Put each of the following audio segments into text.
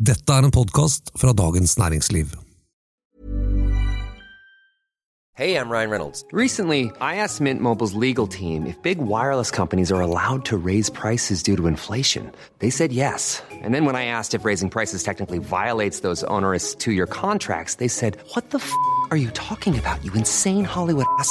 Dette er en podkast fra Dagens Næringsliv. Hey, I'm Ryan Reynolds. Recently, I asked Mint Mobile's legal team if big wireless companies are allowed to raise prices due to inflation. They said yes. And then when I asked if raising prices technically violates those onerous two year contracts, they said, What the f are you talking about, you insane Hollywood ass?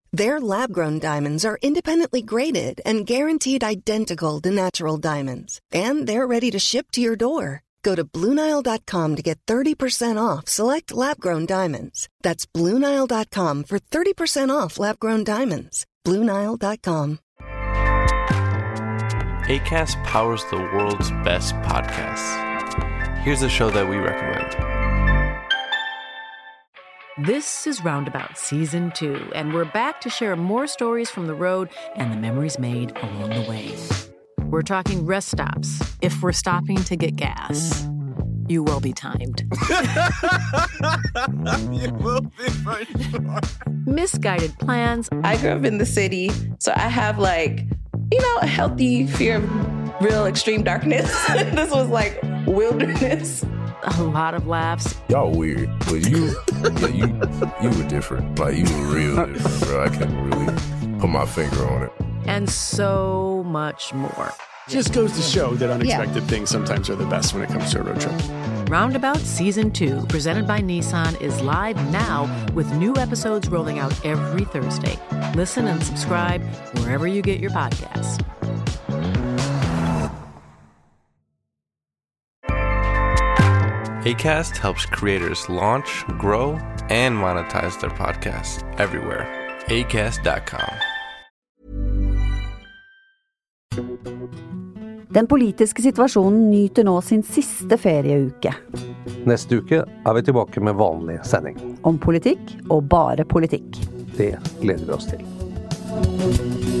Their lab grown diamonds are independently graded and guaranteed identical to natural diamonds, and they're ready to ship to your door. Go to BlueNile.com to get 30% off select lab grown diamonds. That's BlueNile.com for 30% off lab grown diamonds. BlueNile.com. ACAST powers the world's best podcasts. Here's a show that we recommend. This is Roundabout Season 2, and we're back to share more stories from the road and the memories made along the way. We're talking rest stops, if we're stopping to get gas. You will be timed. you will be for sure. Misguided plans, I grew up in the city, so I have like, you know, a healthy fear of real extreme darkness. this was like wilderness. A lot of laughs, Y'all weird, but you, yeah, you, you were different. Like you were real different, bro. I can't really put my finger on it. and so much more. Just goes to show that unexpected things sometimes are the best when it comes to a road trip. Roundabout Season 2, presented by Nissan, is live now with new episodes rolling out every Thursday. Listen and subscribe wherever you get your podcasts. ACAST helps creators launch, grow, and monetize their podcasts everywhere. ACAST.com. Den politiske situasjonen nyter nå sin siste ferieuke. Neste uke er vi tilbake med vanlig sending. Om politikk og bare politikk. Det gleder vi oss til.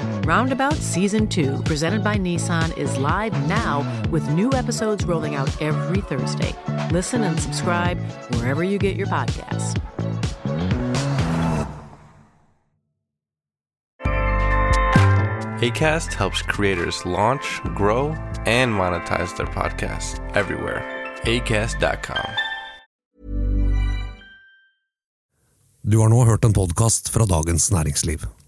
Roundabout Season 2, presented by Nissan, is live now with new episodes rolling out every Thursday. Listen and subscribe wherever you get your podcasts. ACAST helps creators launch, grow, and monetize their podcasts everywhere. ACAST.com. Du har nå hørt en podkast fra Dagens Næringsliv.